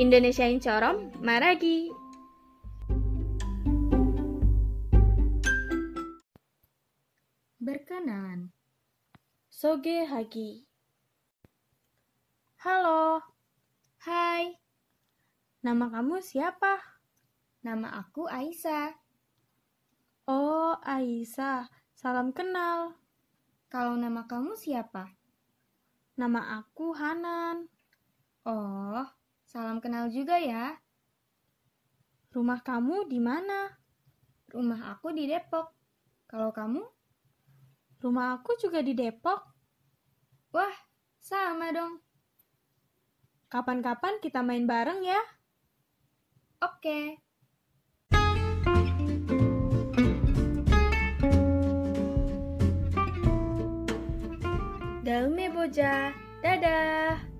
Indonesiain Corom Maragi. Berkenalan. Soge Hagi. Halo, Hai, nama kamu siapa? nama aku Aisyah. Oh, Aisyah. Salam kenal. Kalau nama kamu siapa? Nama aku Hanan. Oh, salam kenal juga ya. Rumah kamu di mana? Rumah aku di Depok. Kalau kamu? Rumah aku juga di Depok. Wah, sama dong. Kapan-kapan kita main bareng ya? Oke. Dalme Boja. Dadah.